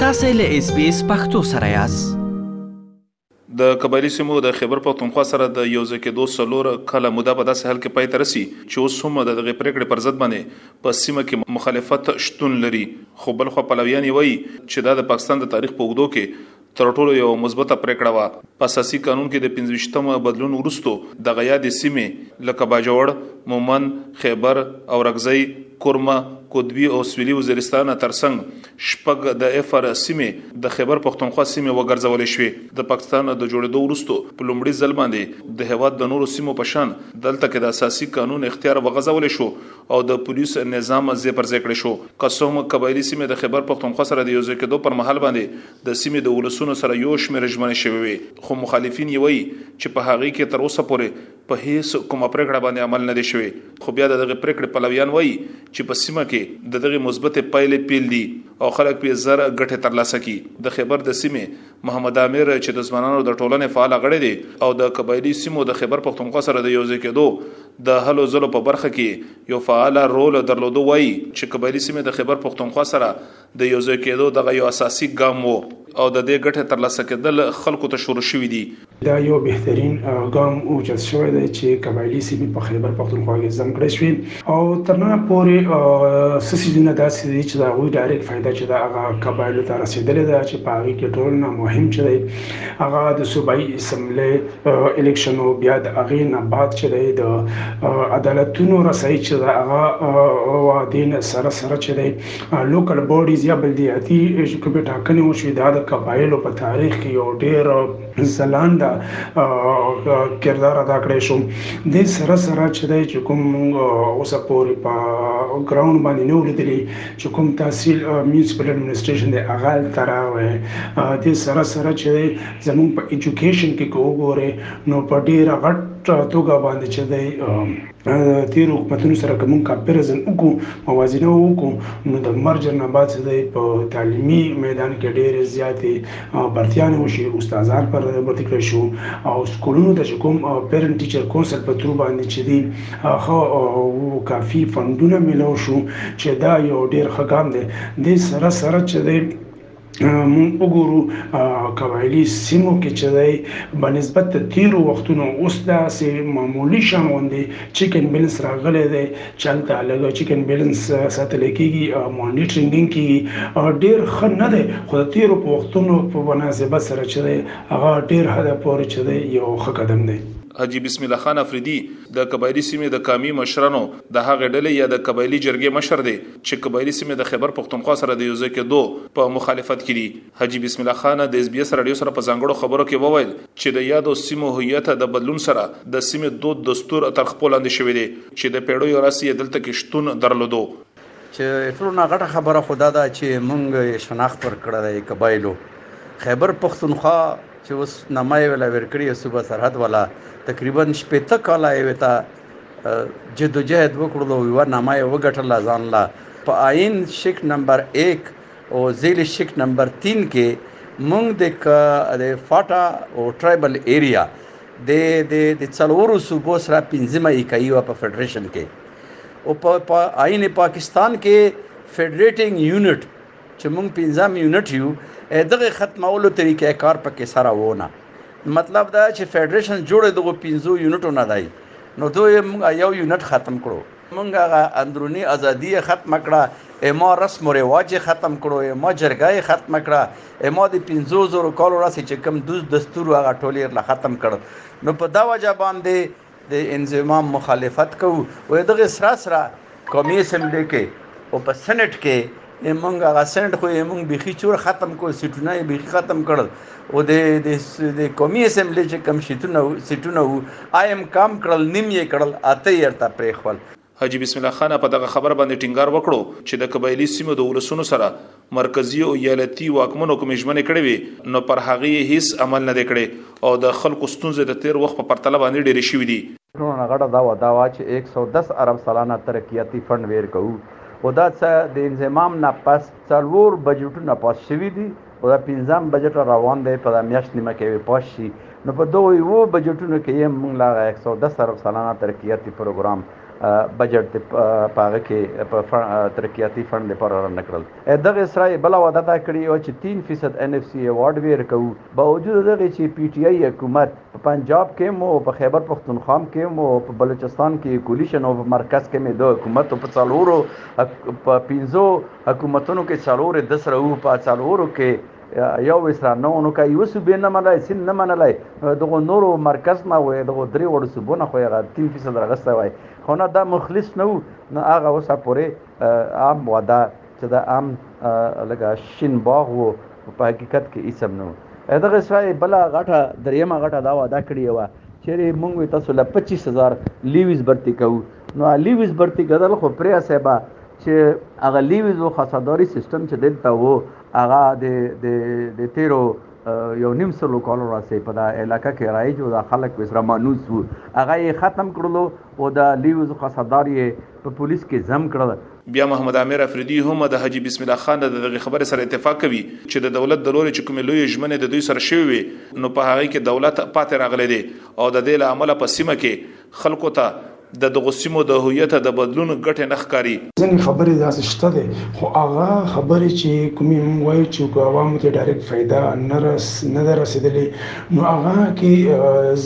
تاسو له اس بي اس پختو سره یاست د قبایلی سیمو د خیبر پښتونخوا سره د یو ځای کېدو څلور کاله موده په داسې حال کې پای ته رسي چې اوس هم د دغې پرېکړې پر ضد باندې په سیمه کې مخالفت شتون لري خو بلخوا پلویان یې وایي چې دا د پاکستان د تاریخ په اوږدو کې تر ټولو یو مثبته پریکړه وه په اساسي قانون کې د 25م بدلون ورستو د غیا د سیمې لکه باجوړ، مومن، خیبر، اورکزۍ، کورمه، قطبی او سویلي وزیرستان ترڅنګ شپږ د اف ار سیمې د خیبر پښتونخوا سیمې وګرځول شوې. د پاکستان د جوړیدو ورستو په لومړي ځل باندې د هیواد د نورو سیمو په شان دلته کې د اساسي قانون اختیار وغځول شو او د پولیس نظام ځای پر ځای کړې شو که څه هم قبایلي سیمې د خیبر پښتونخوا سره د یوځای کیدو پر مهال باندې د سیمې د ولسونو سره یو شمېر ژمنې شوې وې، خو مخالفین یې وایي چې په هغې کې تر اوسه پورې په هېڅ کومه پرېکړه باندې عمل نه دی شوی، خو بیا د دغې پرېکړې پلویان وایي چې په سیمه کې د دغې مثبتې پایلې پېل دي او خلک پرې زر ګټې ترلاسه کړي. د خېبر د سیمې محمدعامر چې د ځوانانو د ټولنې فعال غړی دی او د قبایلي سیمو د خېبر پښتونخوا سره د یوځای کېدو د هلو ځلو په برخه کې یې یو فعال رول درلودو وایي چې قبایلي سیمې د خېبر پښتونخوا سره د یو ځای کېدو دغه یو اساسي ګام وو او د دې ګټې ترلاسه کېدل خلکو ته شروع شوي دي. دا یو بهترین ګام اوچت شوی دی چې قبایلي سیمې په خیبر پښتونخوا کې ضم کړی شوې او تر ننه پورې څه څیزونه داسې دي چې د هغوی ډایرکټ فایده چې د هغه قبایلو ته رسېدلې ده چې په هغې کې ټول نه مهم چې دی هغه د صوبایي اسمبلۍ الیکشن او بیا د هغې نه بعد چې دی د عدالتونو رسایي چې د هغه وعدې نه سره سره چې دی لوکل باډیز یا بلدیاتي کې به ټاکنې وشي دا د قبایلو په تاریخ کې یو ډیر ځلانده کردار ادا کړی شو د سره سره چې دی چې کوم اوس پورې په ګراوند باندې نه ولیدلی چې کوم تحصیل میونسپل اډمنسټریشن دی هغه تراوي د سره سره چې زموږ په ایجوکیشن کې وګوره نو په ډیر غټ توګه باندې چې دی تیر حکومتونو سره کوم کمپیریزن وکړو موازنه وکړو نو د مرجر نه بعد څه دی په تعلیمي میدان کې ډېرې زیاتې برتیانې وشي استادان پر برتي کړی شو او سکولونو ته چې کوم پیرنټ ټیچر کونسل په ترو باندې چې دی خو کافي فندونه ملو شو چې دا یو ډېر ښه ګام دی د سره سره چې دی مونږ وګورو قبایلی سیمو کې چې دی په نسبت د تیرو وختونو اوس داسې معمولی شان غوندې چیکن بیلنس راغلی دی چې هلته لږه چیکن بیلنس ساتل کېږي مانیټرینګینګ کېږي ډېر ښه نه دی خو د تیرو په وختونو په مناسبت سره چې دی هغه ډېر حده پورې چې دی یو ښه قدم دی حاجي بسم الله خان افریدي د قبایلي سیمې د قامي مشرانو د هغې ډلې یا د قبایلي جرګې مشر دی. چې قبایلي سیمې د خیبر پښتونخوا سره د یوځای کېدو په مخالفت کې دي. حاجي بسم الله خان د ایس بي ایس راډیو سره په ځانګړو خبرو کې وویل چې د یادو سیمو هویت د بدلون سره د سیمې دود دستور تر خپو لاندې شوی دی چې د پېړیو راهسې یې دلته کې شتون درلودو. چې ټولو نه غټه خبره خو دا ده چې موږ یې شناخت ورکړی دی قبایلو. خیبر پښتونخوا چې اوس نامه یې ولا ویرکړې صوبه سرحد ولا تقریبا شپېته کاله یې ته جدوجهد وکړلو او یوه نامه یې وګټله ځان له په آئین شک نمبر 1 او ذیل شک نمبر 3 کې مونږ د د فاټا او ټرایبل ایریا د د د څلورو صوبو سره پنځمه اکایي و په فدریشن کې او په آئین پاکستان کې فدریټینګ یونټ چې مونږ پنځم یونټ یو دغه ختمولو طریقه کار پکې سره وونه مطلب دا چې فدریشن جوړ دغه پنځو یونټو نه دی نو دوی مونږ یو یونټ ختم کړو مونږ هغه اندرونی ازادي ختم کړه اما رسم او رواج ختم کړو اما جرګه ختم کړه اما د 50000 کالو راس چې کوم دوز دستور هغه ټولیر لا ختم کړ نو په دا وجه باندې د انضمام مخالفت کوو او دغه سره سره قومي اسمبلي کې او په سېنېټ کې یې مونږ هغه سېنېټ خو یې مونږ بیخي چور ختم کو سیټونه یې بیخي ختم کړل او د د قومي اسمبلي چې کم شیتونه سیټونه وو آیم کم کړل نیم یې کړل اته یې ورته پرېښول حاجي بسم الله خان په دغه خبره باندې ټینګار وکړو چې د قبایلي سیمو د ولسونو سره مرکزي او ایالتي واکمنو کومې ژمنې کړې وي نو پر هغه یې هیڅ عمل نه دی کړی او د خلکو ستونزې د تیر وخت په پرتله باندې ډېرې شوې دي. ټولو نه غټه دا وعده وه چې ایک سو دس ارب سالانه ترقیاتي فنډ ویر کوو خو دا څه د انضمام نه پس څلور بجټونه پاس شوي دي خو دا پنځم بجټ را روان دی په دا میاشت نیمه کې به پاس شي نو په دغو یو بجټونو کې یې موږ له هغه یک سوه دس ارب سلنه ترقیاتي پروګرام بجټ دی په هغه کې په ترقیاتي فنډ لپاره را نه کړل دغه سره یې بله وعده دا کړې وه چې تین فیصد این ایف سي ایوارډ به یې ورکوو باوجود دغې چې پي ټي آی حکومت په پنجاب کې مو په خیبر پښتونخوا کې مو په بلوچستان کې کولیشن او په مرکز کې مې د حکومت په څلورو په پنځو حکومتونو کې څلور د سره وو په څلورو کې یو وسره نو نو که یو صوبې نه منلای سیند نه منلای دغه نورو مرکز نه وای دغه درې وړو صوبو نه خو هغه تین فیصد راغستی وای خو نه دا مخلص نه وو نو هغه اوسه پورې عام وده چې د عام لکه شین باغ وو خو په حقیقت کې هیڅ هم نه وو. د دغه سوا یې بله غټه دریمه غټه دا وعده کړې وه چېرې موږ وې تاسو له پچیس هزار لیویز برتي کوو نو لیویز برتي کېدل خو پرې صاحبه چې هغه لیویز و خاصداري سیستم چې دلته و هغه د د د تیرو یو نیم سلو کالو راځي په دا علاقه کې رایج و دا خلک وسره مانوس وو هغه یې ختم کړلو او دا لیویز خاصدار یې په پولیس کې زم کړل بیا محمد عامر افریدي هم د حاجی بسم الله خان د دغه خبره سره اتفاق کوي چې د دولت د لوري چې کومې لوی ژمنې د دوی سره شوی وي نو په هغه کې دولت پاتې راغلی دی او د دې لامل په سیمه کې خلکو ته د دغه سیمو د هویت د بدلون ګټه نه ښکاری ځنې خبرې داسې شته ده خو هغه خبرې چې کومې موږ وایو چې کو عوامو ته ډایرکټ فائدہ نه رس نه رسیدلې نو هغه کې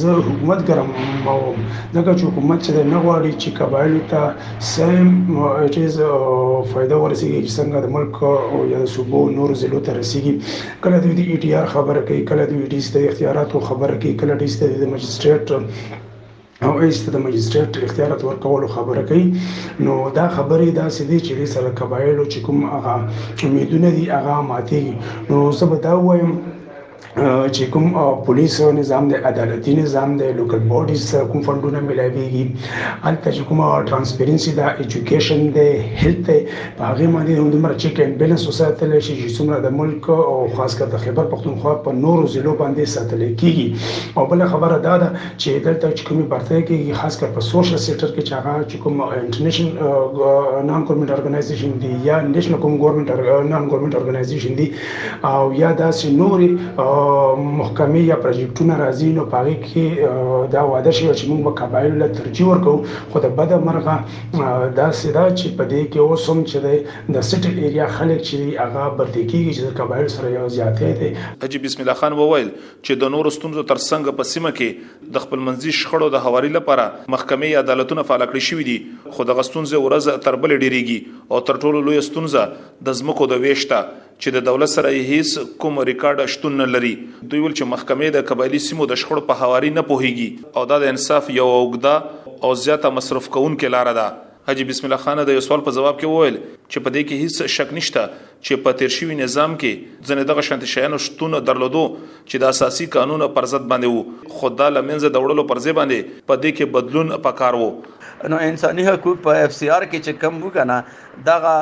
زه حکومت ګرم ما وم ځکه چې حکومت چې نه غواړي چې قبایل ته سیم اټیز فائدہ ورسیږي چې څنګه د ملک او یا د صوبو نور ضلعو ته رسیږي کله دوی د ای ټي آر خبره کوي کله دوی ډیس د اختیاراتو خبره کوي کله ډیس د مجسټریټ او ایس ته د مجسټریټ اختیارات ورکولو خبره کوي نو دا خبرې دا سدي چې سره قبایلو چې کوم هغه امیدونه دي هغه ماتي نو زه به دا وایم چې کوم پولیس نظام دی عدالتي نظام دی لوکل باډیز سره کوم فندونه ملایويږي البته چې کوم ترانسپیرنسي دا ایجوکیشن دی هیلث دی په هغه باندې هم دومره چیک اینډ بیلانس وساتل شي چې څومره د ملک او خاص کر د خیبر پښتونخوا په نورو ضلعو باندې ساتل کیږي او بل خبره دا ده چې دلته چې کومي برتري کیږي خاص کر په سوشل سېکټر کې چې هغه چې کوم انټرنیشنل نان ګورنمنت ارګنایزیشن دی یا نېشنل کوم ګورنمنت نان ګورنمنت ارګنایزیشن دی او یا داسې نورې محکمې یا پروجیکټونه راځي نو پاغې کې دا واده شوی چې موږ به قبایل له ترجیح ورکو خو د بده مرغه داسې دا چې په دې کې اوس هم چې د سټل ایریا خلک چې هغه برتې کېږي چې د قبایل سره یو زیاتې دی حجی بسم الله خان وویل چې د نورو ستونزو ترڅنګ په سیمه کې د خپل منځي شخړو د هواري لپاره محکمې یا عدالتونه فعال کړی شوې دي خو د غستونزې ورځ تر بل ډیریږي او تر ټولو لوی ستونزه د ځمکو د ویش ته چې د دولت سره یې هیڅ کوم ریکارډ شتون نه لري دوی ول چې محکمې د قبایلی سیمو د شخړو په حواري نه پوهیږي او دا د انصاف یو اوګده او زیاته مصرف کوونکې لار ده حاجی بسم الله خان د یو سوال په جواب کې وویل چې په دې کې هیڅ شک نشته چې په تیر شوی نظام کې ځنې دغه شانت شیانو شتون درلودو چې د اساسي قانون پر ضد باندې وو خو دا لمنځه د وړلو پر ځای باندې په دې کې بدلون پکار وو نو انساني حقوق په اف سي آر کې چې کم وو کنه دغه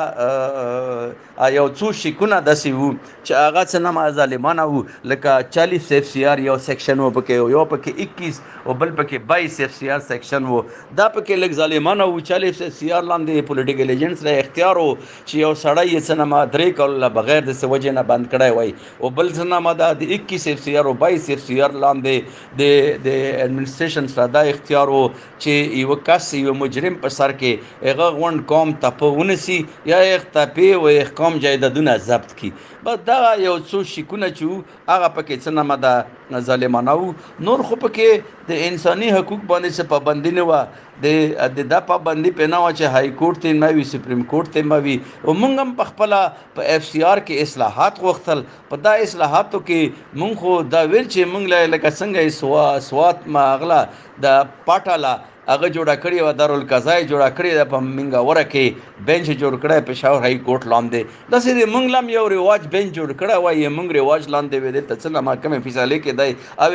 یو څو شیکونه داسې وو چې هغه څه نما ظالمانه وو لکه 40 اف سی آر یو سیکشن وو پکې یو پکې 21 او بل پکې 22 اف سی آر سیکشن وو دا پکې لږ ظالمانه وو 40 اف سی آر لاندې پولیټیکل ایجنټس له اختیار وو چې یو سړی یې څه نما درې کول بغیر د سوجې نه بند کړای وای او بل څه نما دا د 21 اف سی آر او 22 اف سی آر لاندې د د اډمنستریشن سره دا اختیار وو چی یو کس یو مجرم په سر کې هغه غونډ قوم تپه ونسی یا یې تپه او یې قوم جایدادونه ضبط کی بس دا یو څو شکونه چې هغه پکې څه نامه ده ظالمانه وو نور خو پکې د انساني حقوق باندې څه پابندي نه وه د د دا پابندي په نه وه چې های کورټ ته نه وي سپریم کورټ ته نه وي او موږ هم په خپل په اف سی آر کې اصلاحات غوښتل په دا اصلاحاتو کې موږ خو دا ویل چې موږ له لکه څنګه سوا سوات ما اغلا د پټاله هغه جوړه کړې و دارالقضا یې جوړه کړې ده په منګوره کې بنچ جوړ کړی پېښور هاي کورټ لاندې داسې د موږ لم یو رواج بنچ جوړ کړی وایي موږ رواج لاندې وې دلته څنګه محکمې فیصلې کېدای او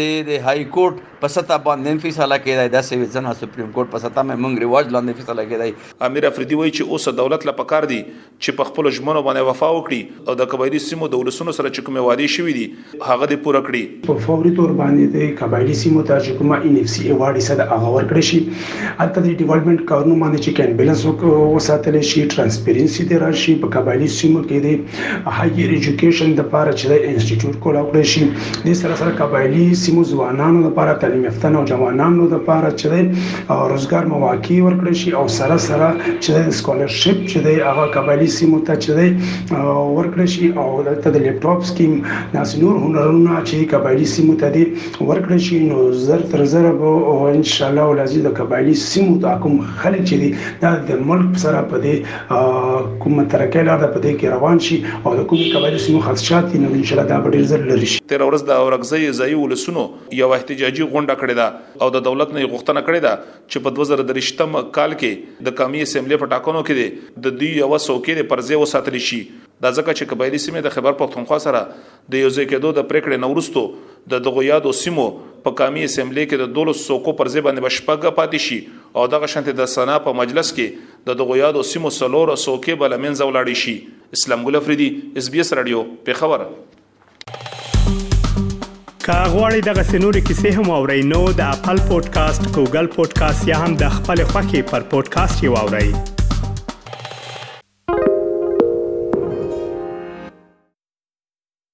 د د هاي کورټ په سطح باندې فیصله کېدای داسې وې ځنه سپریم کورټ په سطح مې موږ رواج لاندې فیصله کېدای امیر افریدي وایي چې اوس دولت له پکار دی چې په خپلو ژمنو باندې وفا وکړي او د قبایلي سیمو د ولسونو سره چې کومې وعدې شوې دي، هغه دې پوره کړي. په فوري تور باندې دې قبایلي سیمو ته چې کومه این ایف سي ای واړ حصه ده، هغه ورکړی شي. هلته دې ډیولپمنټ کارونو باندې چیک اینډ بیلنس وساتل شي، ټرانسپیرنسي دې راشي، په قبایلي سیمو کې دې هایر ایجوکیشن لپاره چې دی انسټیټوټ کولاو کړی شي. دې سره سره قبایلی سیمو ځوانانو لپاره تعلیم یافته نوجوانانو لپاره چې دی روزګار مواقع ورکړي شي او سره سره چې د سکالرشپ چې دی هغه قبایلی سیمو ته چې دی ورکړي شي او دلته د لیپټاپ سکیم داس نور هنرونه چې قبایلی سیمو ته دی ورکړي شي نو زر تر زر به ان شاء الله ولازم د قبایلی سیمو ته کوم خلک چې دی دا د ملک سره په دې کومه ترکه لار ده په دې کې روان شي او د کومې قبایلي سیمو خدشات دي نو ان شاء الله دا به ډېر زر لرې شي. تېره ورځ د اورکزۍ ځايي ولسونو یوه احتجاجي غونډه کړې ده او د دولت نه یې غوښتنه کړې ده چې په دوه زره درویشتم کال کې د قامي اسمبلې په ټاکنو کې دې د دوی یوه څوکې دې پرځای وساتل شي دا ځکه چې قبایلي سیمې د خېبر پښتونخوا سره د یوځای کېدو د پرېکړې نه وروسته د دغو یادو سیمو په قامي اسمبلې کې د دولس څوکو پر ځای باندې بشپږه پاتې شي او دغه شانتې د سنا په مجلس کې د دغو یادو سیمو څلور څوکې به له منځه ولاړې شي اسلام ګل افریدي اس بي اس رادیو پېښور که غواړئ دغه سنوري کیسې هم او رینو د خپل پودکاسټ ګوګل پودکاسټ یا هم د خپل خاكي پر پودکاسټ یو اورئ